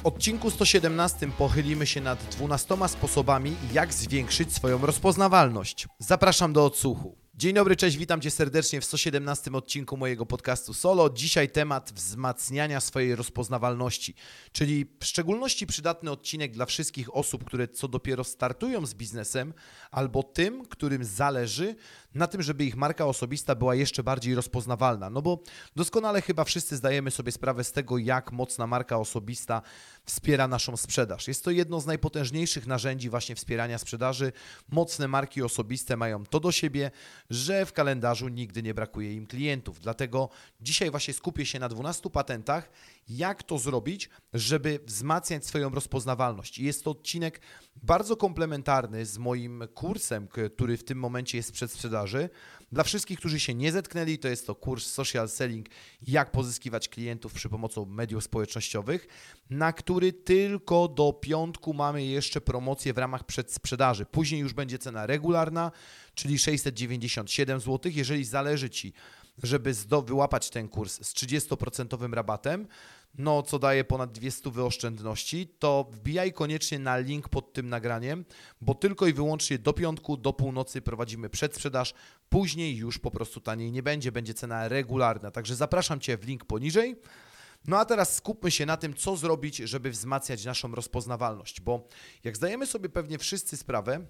W odcinku 117 pochylimy się nad 12 sposobami, jak zwiększyć swoją rozpoznawalność. Zapraszam do odsłuchu. Dzień dobry, cześć, witam Cię serdecznie w 117 odcinku mojego podcastu Solo. Dzisiaj temat wzmacniania swojej rozpoznawalności, czyli w szczególności przydatny odcinek dla wszystkich osób, które co dopiero startują z biznesem, albo tym, którym zależy na tym, żeby ich marka osobista była jeszcze bardziej rozpoznawalna. No bo doskonale chyba wszyscy zdajemy sobie sprawę z tego, jak mocna marka osobista wspiera naszą sprzedaż. Jest to jedno z najpotężniejszych narzędzi właśnie wspierania sprzedaży. Mocne marki osobiste mają to do siebie, że w kalendarzu nigdy nie brakuje im klientów. Dlatego dzisiaj właśnie skupię się na 12 patentach, jak to zrobić, żeby wzmacniać swoją rozpoznawalność. Jest to odcinek bardzo komplementarny z moim kursem, który w tym momencie jest przed sprzedaży. Dla wszystkich, którzy się nie zetknęli, to jest to kurs Social Selling, jak pozyskiwać klientów przy pomocą mediów społecznościowych, na który tylko do piątku mamy jeszcze promocję w ramach przedsprzedaży. Później już będzie cena regularna, czyli 697 zł. Jeżeli zależy Ci, żeby wyłapać ten kurs z 30% rabatem, no co daje ponad 200 wyoszczędności, to wbijaj koniecznie na link pod tym nagraniem, bo tylko i wyłącznie do piątku, do północy prowadzimy przedsprzedaż, później już po prostu taniej nie będzie, będzie cena regularna, także zapraszam Cię w link poniżej. No a teraz skupmy się na tym, co zrobić, żeby wzmacniać naszą rozpoznawalność, bo jak zdajemy sobie pewnie wszyscy sprawę,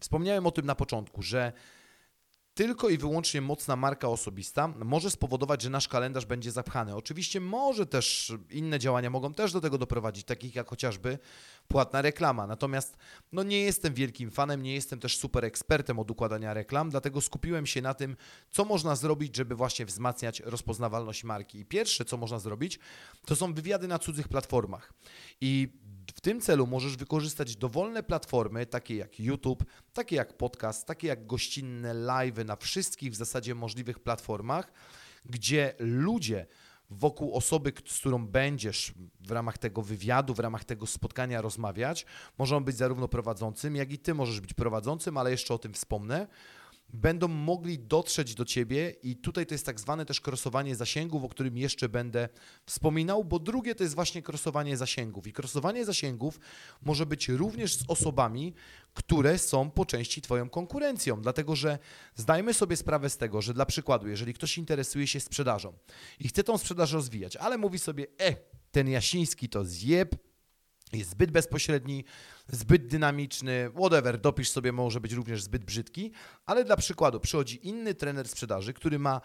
wspomniałem o tym na początku, że tylko i wyłącznie mocna marka osobista może spowodować, że nasz kalendarz będzie zapchany. Oczywiście może też inne działania mogą też do tego doprowadzić, takich jak chociażby płatna reklama. Natomiast no nie jestem wielkim fanem, nie jestem też super ekspertem od układania reklam, dlatego skupiłem się na tym, co można zrobić, żeby właśnie wzmacniać rozpoznawalność marki. I pierwsze, co można zrobić, to są wywiady na cudzych platformach. I w tym celu możesz wykorzystać dowolne platformy, takie jak YouTube, takie jak podcast, takie jak gościnne live na wszystkich w zasadzie możliwych platformach, gdzie ludzie wokół osoby, z którą będziesz w ramach tego wywiadu, w ramach tego spotkania rozmawiać, mogą być zarówno prowadzącym, jak i ty możesz być prowadzącym, ale jeszcze o tym wspomnę będą mogli dotrzeć do Ciebie i tutaj to jest tak zwane też krosowanie zasięgów, o którym jeszcze będę wspominał, bo drugie to jest właśnie krosowanie zasięgów. I krosowanie zasięgów może być również z osobami, które są po części Twoją konkurencją, dlatego że zdajmy sobie sprawę z tego, że dla przykładu, jeżeli ktoś interesuje się sprzedażą i chce tą sprzedaż rozwijać, ale mówi sobie, e, ten Jasiński to zjeb, jest zbyt bezpośredni, zbyt dynamiczny, whatever, dopisz sobie, może być również zbyt brzydki, ale dla przykładu przychodzi inny trener sprzedaży, który ma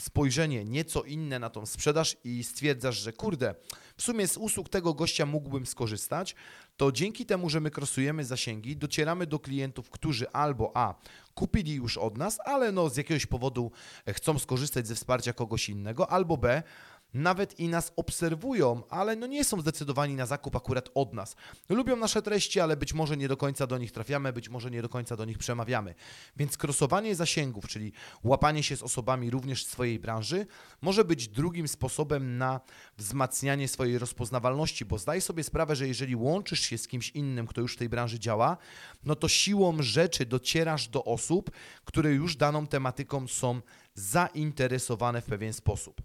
spojrzenie nieco inne na tą sprzedaż i stwierdzasz, że kurde, w sumie z usług tego gościa mógłbym skorzystać, to dzięki temu, że my krosujemy zasięgi, docieramy do klientów, którzy albo A, kupili już od nas, ale no z jakiegoś powodu chcą skorzystać ze wsparcia kogoś innego, albo B, nawet i nas obserwują, ale no nie są zdecydowani na zakup akurat od nas. Lubią nasze treści, ale być może nie do końca do nich trafiamy, być może nie do końca do nich przemawiamy. Więc krosowanie zasięgów, czyli łapanie się z osobami również z swojej branży, może być drugim sposobem na wzmacnianie swojej rozpoznawalności, bo zdaj sobie sprawę, że jeżeli łączysz się z kimś innym, kto już w tej branży działa, no to siłą rzeczy docierasz do osób, które już daną tematyką są zainteresowane w pewien sposób.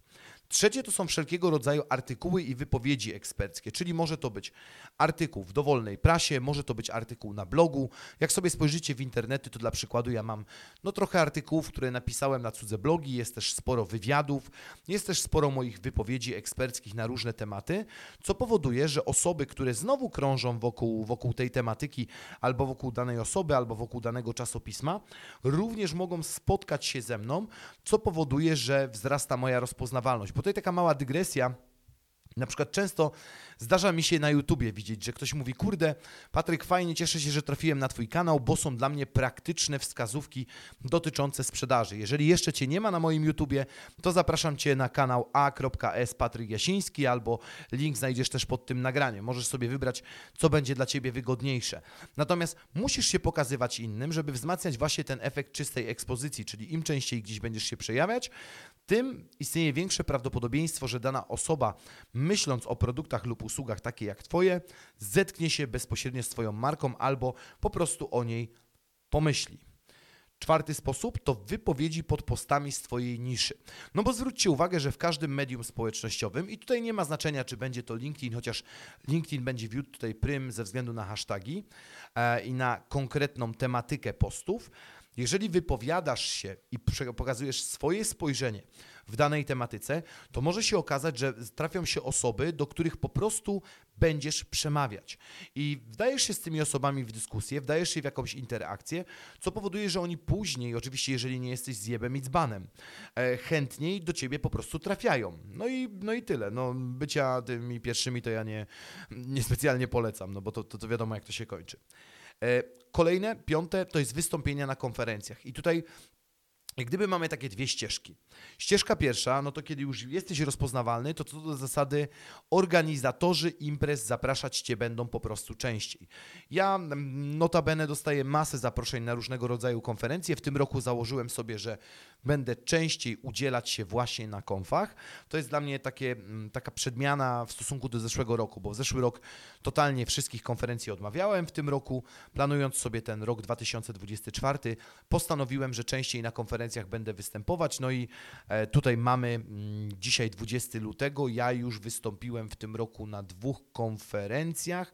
Trzecie to są wszelkiego rodzaju artykuły i wypowiedzi eksperckie, czyli może to być artykuł w dowolnej prasie, może to być artykuł na blogu. Jak sobie spojrzycie w internety, to dla przykładu ja mam no trochę artykułów, które napisałem na cudze blogi, jest też sporo wywiadów, jest też sporo moich wypowiedzi eksperckich na różne tematy, co powoduje, że osoby, które znowu krążą wokół, wokół tej tematyki, albo wokół danej osoby, albo wokół danego czasopisma, również mogą spotkać się ze mną, co powoduje, że wzrasta moja rozpoznawalność. Tutaj taka mała dygresja. Na przykład często Zdarza mi się na YouTubie widzieć, że ktoś mówi, kurde, Patryk, fajnie, cieszę się, że trafiłem na Twój kanał, bo są dla mnie praktyczne wskazówki dotyczące sprzedaży. Jeżeli jeszcze Cię nie ma na moim YouTubie, to zapraszam Cię na kanał a.s. Patryk Jasiński albo link znajdziesz też pod tym nagraniem. Możesz sobie wybrać, co będzie dla Ciebie wygodniejsze. Natomiast musisz się pokazywać innym, żeby wzmacniać właśnie ten efekt czystej ekspozycji, czyli im częściej gdzieś będziesz się przejawiać, tym istnieje większe prawdopodobieństwo, że dana osoba, myśląc o produktach lub usługach takie jak Twoje, zetknie się bezpośrednio z Twoją marką albo po prostu o niej pomyśli. Czwarty sposób to wypowiedzi pod postami z Twojej niszy. No bo zwróćcie uwagę, że w każdym medium społecznościowym, i tutaj nie ma znaczenia, czy będzie to LinkedIn, chociaż LinkedIn będzie wiódł tutaj prym ze względu na hasztagi e, i na konkretną tematykę postów, jeżeli wypowiadasz się i pokazujesz swoje spojrzenie w danej tematyce, to może się okazać, że trafią się osoby, do których po prostu będziesz przemawiać. I wdajesz się z tymi osobami w dyskusję, wdajesz się w jakąś interakcję, co powoduje, że oni później, oczywiście jeżeli nie jesteś zjebem i dzbanem, e, chętniej do ciebie po prostu trafiają. No i, no i tyle. No, bycia tymi pierwszymi to ja nie, nie specjalnie polecam, no bo to, to, to wiadomo jak to się kończy. E, kolejne, piąte, to jest wystąpienia na konferencjach. I tutaj jak gdyby mamy takie dwie ścieżki. Ścieżka pierwsza, no to kiedy już jesteś rozpoznawalny, to co do zasady organizatorzy imprez zapraszać Cię będą po prostu częściej. Ja mm, notabene dostaję masę zaproszeń na różnego rodzaju konferencje. W tym roku założyłem sobie, że będę częściej udzielać się właśnie na konfach. To jest dla mnie takie, mm, taka przedmiana w stosunku do zeszłego roku, bo w zeszły rok totalnie wszystkich konferencji odmawiałem. W tym roku, planując sobie ten rok 2024, postanowiłem, że częściej na konferencjach będę występować. No i e, tutaj mamy mm, dzisiaj 20 lutego. Ja już wystąpiłem w tym roku na dwóch konferencjach.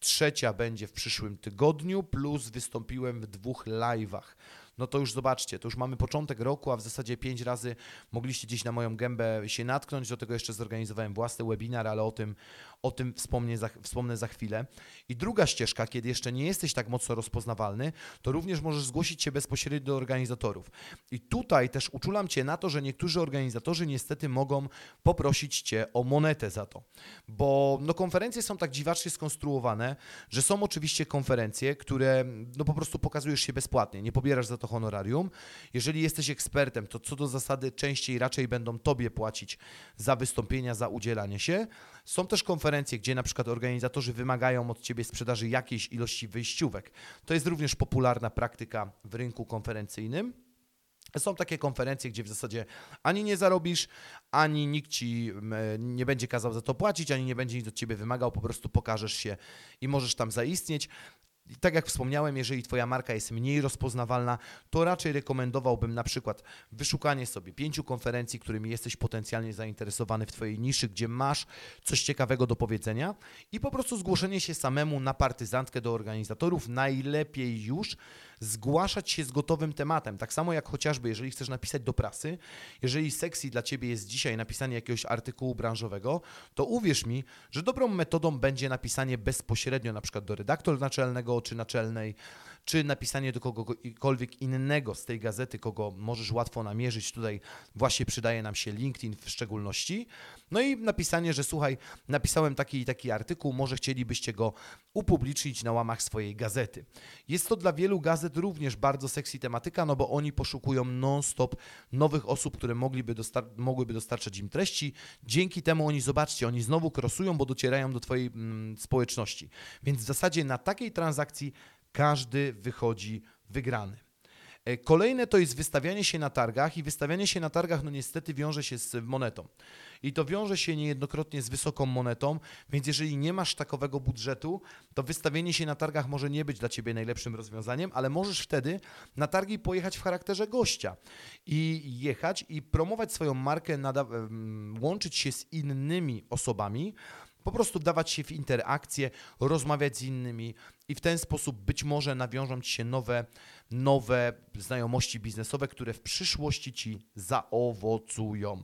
Trzecia będzie w przyszłym tygodniu, plus wystąpiłem w dwóch live'ach no to już zobaczcie, to już mamy początek roku, a w zasadzie pięć razy mogliście gdzieś na moją gębę się natknąć. Do tego jeszcze zorganizowałem własny webinar, ale o tym, o tym wspomnę za, wspomnę za chwilę. I druga ścieżka, kiedy jeszcze nie jesteś tak mocno rozpoznawalny, to również możesz zgłosić się bezpośrednio do organizatorów. I tutaj też uczulam Cię na to, że niektórzy organizatorzy niestety mogą poprosić Cię o monetę za to. Bo no, konferencje są tak dziwacznie skonstruowane, że są oczywiście konferencje, które no, po prostu pokazujesz się bezpłatnie, nie pobierasz za to honorarium. Jeżeli jesteś ekspertem, to co do zasady częściej raczej będą Tobie płacić za wystąpienia, za udzielanie się. Są też konferencje, gdzie na przykład organizatorzy wymagają od Ciebie sprzedaży jakiejś ilości wyjściówek. To jest również popularna praktyka w rynku konferencyjnym. Są takie konferencje, gdzie w zasadzie ani nie zarobisz, ani nikt ci nie będzie kazał za to płacić, ani nie będzie nic od ciebie wymagał, po prostu pokażesz się i możesz tam zaistnieć. I tak jak wspomniałem, jeżeli Twoja marka jest mniej rozpoznawalna, to raczej rekomendowałbym na przykład wyszukanie sobie pięciu konferencji, którymi jesteś potencjalnie zainteresowany w Twojej niszy, gdzie masz coś ciekawego do powiedzenia i po prostu zgłoszenie się samemu na partyzantkę do organizatorów, najlepiej już zgłaszać się z gotowym tematem. Tak samo jak chociażby, jeżeli chcesz napisać do prasy, jeżeli sexy dla Ciebie jest dzisiaj napisanie jakiegoś artykułu branżowego, to uwierz mi, że dobrą metodą będzie napisanie bezpośrednio na przykład do redaktora naczelnego czy naczelnej, czy napisanie do kogokolwiek innego z tej gazety, kogo możesz łatwo namierzyć. Tutaj właśnie przydaje nam się LinkedIn w szczególności. No i napisanie, że słuchaj, napisałem taki i taki artykuł, może chcielibyście go upublicznić na łamach swojej gazety. Jest to dla wielu gazet również bardzo sexy tematyka, no bo oni poszukują non-stop nowych osób, które mogliby dostar mogłyby dostarczać im treści. Dzięki temu oni, zobaczcie, oni znowu krosują, bo docierają do Twojej mm, społeczności. Więc w zasadzie na takiej transakcji każdy wychodzi wygrany. E, kolejne to jest wystawianie się na targach i wystawianie się na targach no niestety wiąże się z monetą. I to wiąże się niejednokrotnie z wysoką monetą, więc jeżeli nie masz takowego budżetu, to wystawienie się na targach może nie być dla Ciebie najlepszym rozwiązaniem, ale możesz wtedy na targi pojechać w charakterze gościa i jechać i promować swoją markę, łączyć się z innymi osobami, po prostu wdawać się w interakcję, rozmawiać z innymi i w ten sposób być może nawiążą ci się nowe, nowe znajomości biznesowe, które w przyszłości ci zaowocują.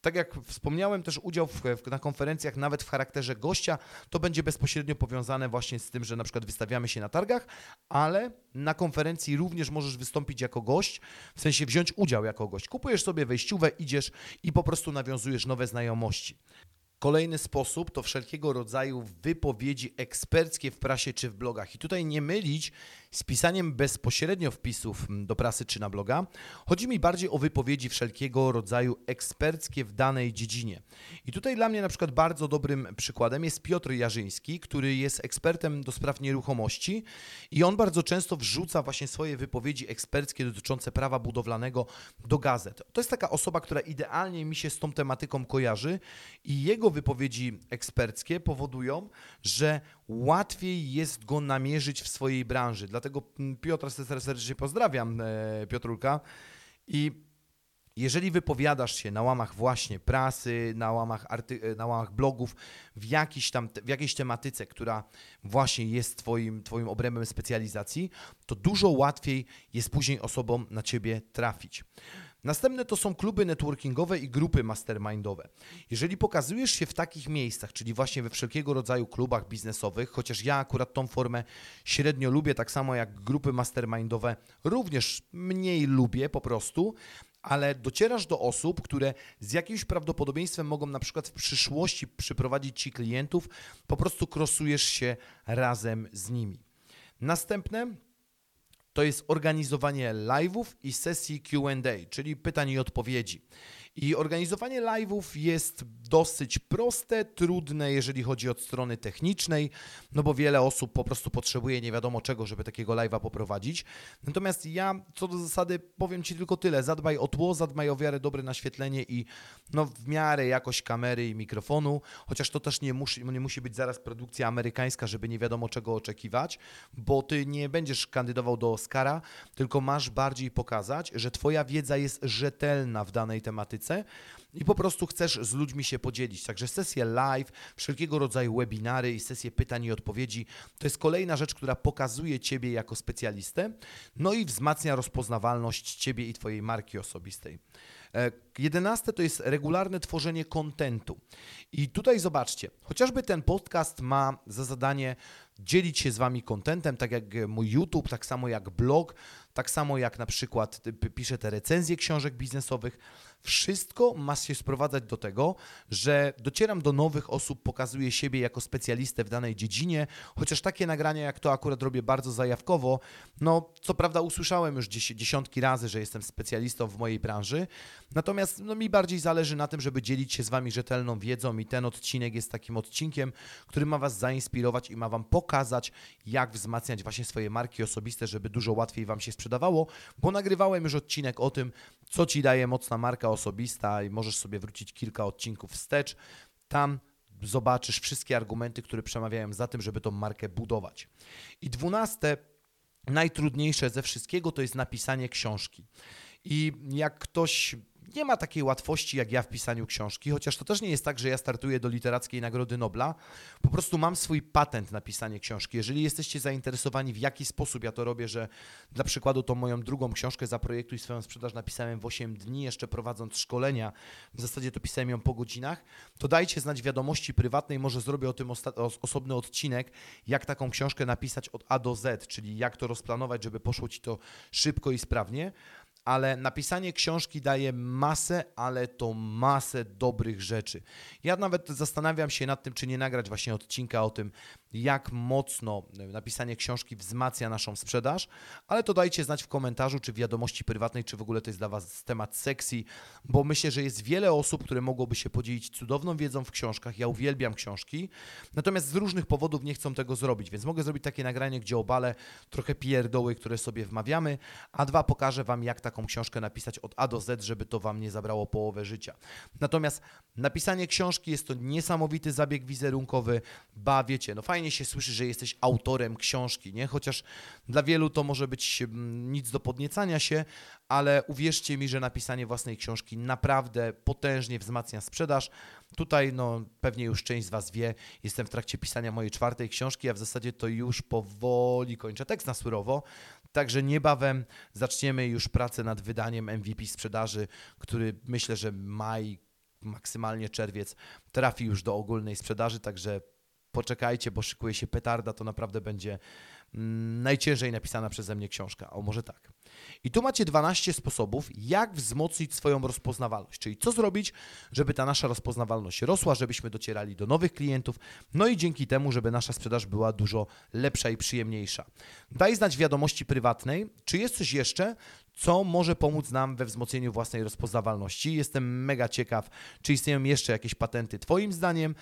Tak jak wspomniałem, też udział w, na konferencjach, nawet w charakterze gościa, to będzie bezpośrednio powiązane właśnie z tym, że na przykład wystawiamy się na targach, ale na konferencji również możesz wystąpić jako gość, w sensie wziąć udział jako gość. Kupujesz sobie wejściówę, idziesz i po prostu nawiązujesz nowe znajomości. Kolejny sposób to wszelkiego rodzaju wypowiedzi eksperckie w prasie czy w blogach. I tutaj nie mylić z pisaniem bezpośrednio wpisów do prasy czy na bloga. Chodzi mi bardziej o wypowiedzi wszelkiego rodzaju eksperckie w danej dziedzinie. I tutaj dla mnie na przykład bardzo dobrym przykładem jest Piotr Jarzyński, który jest ekspertem do spraw nieruchomości i on bardzo często wrzuca właśnie swoje wypowiedzi eksperckie dotyczące prawa budowlanego do gazet. To jest taka osoba, która idealnie mi się z tą tematyką kojarzy i jego wypowiedzi eksperckie powodują, że łatwiej jest go namierzyć w swojej branży. Dlatego mm, Piotra serdecznie pozdrawiam, e, Piotrulka. I jeżeli wypowiadasz się na łamach właśnie prasy, na łamach, arty- e, na łamach blogów, w, tam, w jakiejś tematyce, która właśnie jest twoim, twoim obrębem specjalizacji, to dużo łatwiej jest później osobom na ciebie trafić. Następne to są kluby networkingowe i grupy mastermindowe. Jeżeli pokazujesz się w takich miejscach, czyli właśnie we wszelkiego rodzaju klubach biznesowych, chociaż ja akurat tą formę średnio lubię, tak samo jak grupy mastermindowe również mniej lubię po prostu, ale docierasz do osób, które z jakimś prawdopodobieństwem mogą na przykład w przyszłości przyprowadzić ci klientów, po prostu krosujesz się razem z nimi. Następne to jest organizowanie live'ów i sesji QA, czyli pytań i odpowiedzi. I organizowanie live'ów jest dosyć proste, trudne, jeżeli chodzi od strony technicznej, no bo wiele osób po prostu potrzebuje nie wiadomo czego, żeby takiego live'a poprowadzić. Natomiast ja co do zasady powiem Ci tylko tyle, zadbaj o tło, zadbaj o wiarę dobre naświetlenie i no w miarę jakość kamery i mikrofonu, chociaż to też nie musi, nie musi być zaraz produkcja amerykańska, żeby nie wiadomo czego oczekiwać, bo Ty nie będziesz kandydował do Oscara, tylko masz bardziej pokazać, że Twoja wiedza jest rzetelna w danej tematyce i po prostu chcesz z ludźmi się podzielić. Także sesje live, wszelkiego rodzaju webinary i sesje pytań i odpowiedzi to jest kolejna rzecz, która pokazuje Ciebie jako specjalistę, no i wzmacnia rozpoznawalność Ciebie i Twojej marki osobistej. E, jedenaste to jest regularne tworzenie kontentu. I tutaj zobaczcie, chociażby ten podcast ma za zadanie dzielić się z Wami kontentem, tak jak mój YouTube, tak samo jak blog, tak samo jak na przykład piszę te recenzje książek biznesowych. Wszystko ma się sprowadzać do tego, że docieram do nowych osób, pokazuję siebie jako specjalistę w danej dziedzinie, chociaż takie nagrania, jak to akurat robię bardzo zajawkowo, no co prawda usłyszałem już dziesiątki razy, że jestem specjalistą w mojej branży, natomiast no, mi bardziej zależy na tym, żeby dzielić się z Wami rzetelną wiedzą i ten odcinek jest takim odcinkiem, który ma Was zainspirować i ma Wam pokazać, jak wzmacniać właśnie swoje marki osobiste, żeby dużo łatwiej Wam się sprzedawało, bo nagrywałem już odcinek o tym, co Ci daje mocna marka osobista i możesz sobie wrócić kilka odcinków wstecz. Tam zobaczysz wszystkie argumenty, które przemawiają za tym, żeby tą markę budować. I dwunaste, najtrudniejsze ze wszystkiego to jest napisanie książki. I jak ktoś nie ma takiej łatwości jak ja w pisaniu książki, chociaż to też nie jest tak, że ja startuję do Literackiej Nagrody Nobla. Po prostu mam swój patent na pisanie książki. Jeżeli jesteście zainteresowani, w jaki sposób ja to robię, że dla przykładu tą moją drugą książkę Zaprojektuj swoją sprzedaż napisałem w 8 dni, jeszcze prowadząc szkolenia, w zasadzie to pisałem ją po godzinach, to dajcie znać wiadomości prywatnej, może zrobię o tym osobny odcinek, jak taką książkę napisać od A do Z, czyli jak to rozplanować, żeby poszło Ci to szybko i sprawnie ale napisanie książki daje masę, ale to masę dobrych rzeczy. Ja nawet zastanawiam się nad tym, czy nie nagrać właśnie odcinka o tym, jak mocno napisanie książki wzmacnia naszą sprzedaż, ale to dajcie znać w komentarzu, czy w wiadomości prywatnej, czy w ogóle to jest dla Was temat sexy, bo myślę, że jest wiele osób, które mogłoby się podzielić cudowną wiedzą w książkach. Ja uwielbiam książki, natomiast z różnych powodów nie chcą tego zrobić, więc mogę zrobić takie nagranie, gdzie obalę trochę pierdoły, które sobie wmawiamy, a dwa pokażę Wam, jak taką książkę napisać od A do Z, żeby to Wam nie zabrało połowę życia. Natomiast napisanie książki jest to niesamowity zabieg wizerunkowy, ba wiecie, no fajnie fajnie się słyszy, że jesteś autorem książki, nie? Chociaż dla wielu to może być mm, nic do podniecania się, ale uwierzcie mi, że napisanie własnej książki naprawdę potężnie wzmacnia sprzedaż. Tutaj, no, pewnie już część z Was wie, jestem w trakcie pisania mojej czwartej książki, a w zasadzie to już powoli kończę tekst na surowo. Także niebawem zaczniemy już pracę nad wydaniem MVP sprzedaży, który myślę, że maj, maksymalnie czerwiec trafi już do ogólnej sprzedaży, także poczekajcie, bo szykuje się petarda, to naprawdę będzie mm, najciężej napisana przeze mnie książka. O, może tak. I tu macie 12 sposobów, jak wzmocnić swoją rozpoznawalność, czyli co zrobić, żeby ta nasza rozpoznawalność rosła, żebyśmy docierali do nowych klientów, no i dzięki temu, żeby nasza sprzedaż była dużo lepsza i przyjemniejsza. Daj znać wiadomości prywatnej, czy jest coś jeszcze, co może pomóc nam we wzmocnieniu własnej rozpoznawalności. Jestem mega ciekaw, czy istnieją jeszcze jakieś patenty Twoim zdaniem.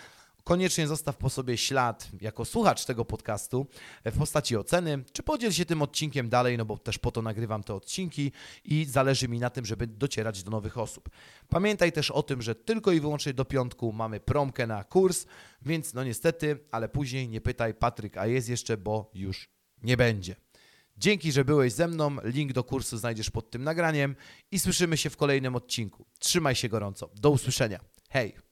Koniecznie zostaw po sobie ślad jako słuchacz tego podcastu w postaci oceny, czy podziel się tym odcinkiem dalej, no bo też po to nagrywam te odcinki i zależy mi na tym, żeby docierać do nowych osób. Pamiętaj też o tym, że tylko i wyłącznie do piątku mamy promkę na kurs, więc no niestety, ale później nie pytaj Patryk, a jest jeszcze, bo już nie będzie. Dzięki, że byłeś ze mną. Link do kursu znajdziesz pod tym nagraniem i słyszymy się w kolejnym odcinku. Trzymaj się gorąco. Do usłyszenia. Hej!